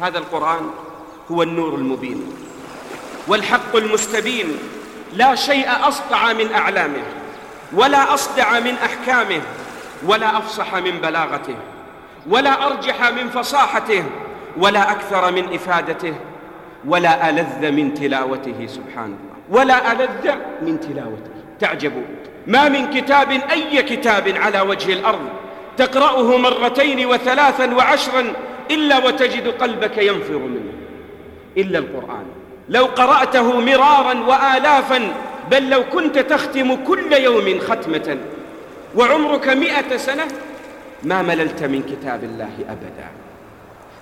هذا القرآن هو النور المبين والحق المستبين لا شيء أسطع من أعلامه ولا أصدع من أحكامه ولا أفصح من بلاغته ولا أرجح من فصاحته ولا أكثر من إفادته ولا ألذ من تلاوته سبحان الله. ولا ألذ من تلاوته. تعجبوا ما من كتاب أي كتاب على وجه الأرض تقرأه مرتين وثلاثا وعشرا إلا وتجد قلبك ينفر منه. إلا القرآن. لو قرأته مرارا وآلافا بل لو كنت تختم كل يوم ختمة. وعمرك مئة سنة ما مللت من كتاب الله أبدا.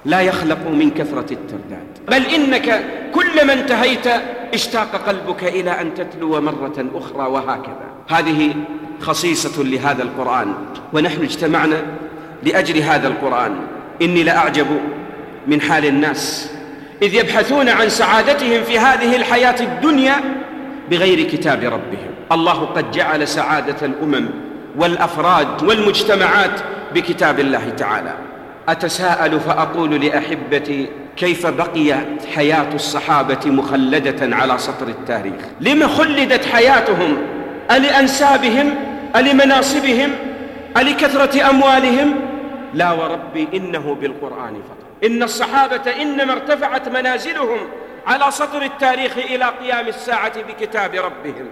لا يخلق من كثرة الترداد. بل إنك كلما انتهيت اشتاق قلبك إلى أن تتلو مرة أخرى وهكذا. هذه خصيصة لهذا القرآن. ونحن اجتمعنا لأجل هذا القرآن. إني لأعجب من حال الناس. إذ يبحثون عن سعادتهم في هذه الحياة الدنيا بغير كتاب ربهم. الله قد جعل سعادة الأمم والأفراد والمجتمعات بكتاب الله تعالى. أتساءل فأقول لأحبتي كيف بقيت حياة الصحابة مخلدة على سطر التاريخ؟ لم خلدت حياتهم؟ ألأنسابهم؟ ألمناصبهم؟ ألكثرة أموالهم؟ لا وربي إنه بالقرآن فقط. إن الصحابة إنما ارتفعت منازلهم على سطر التاريخ إلى قيام الساعة بكتاب ربهم.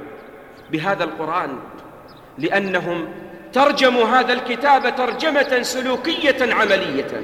بهذا القرآن لأنهم ترجموا هذا الكتاب ترجمة سلوكية عملية.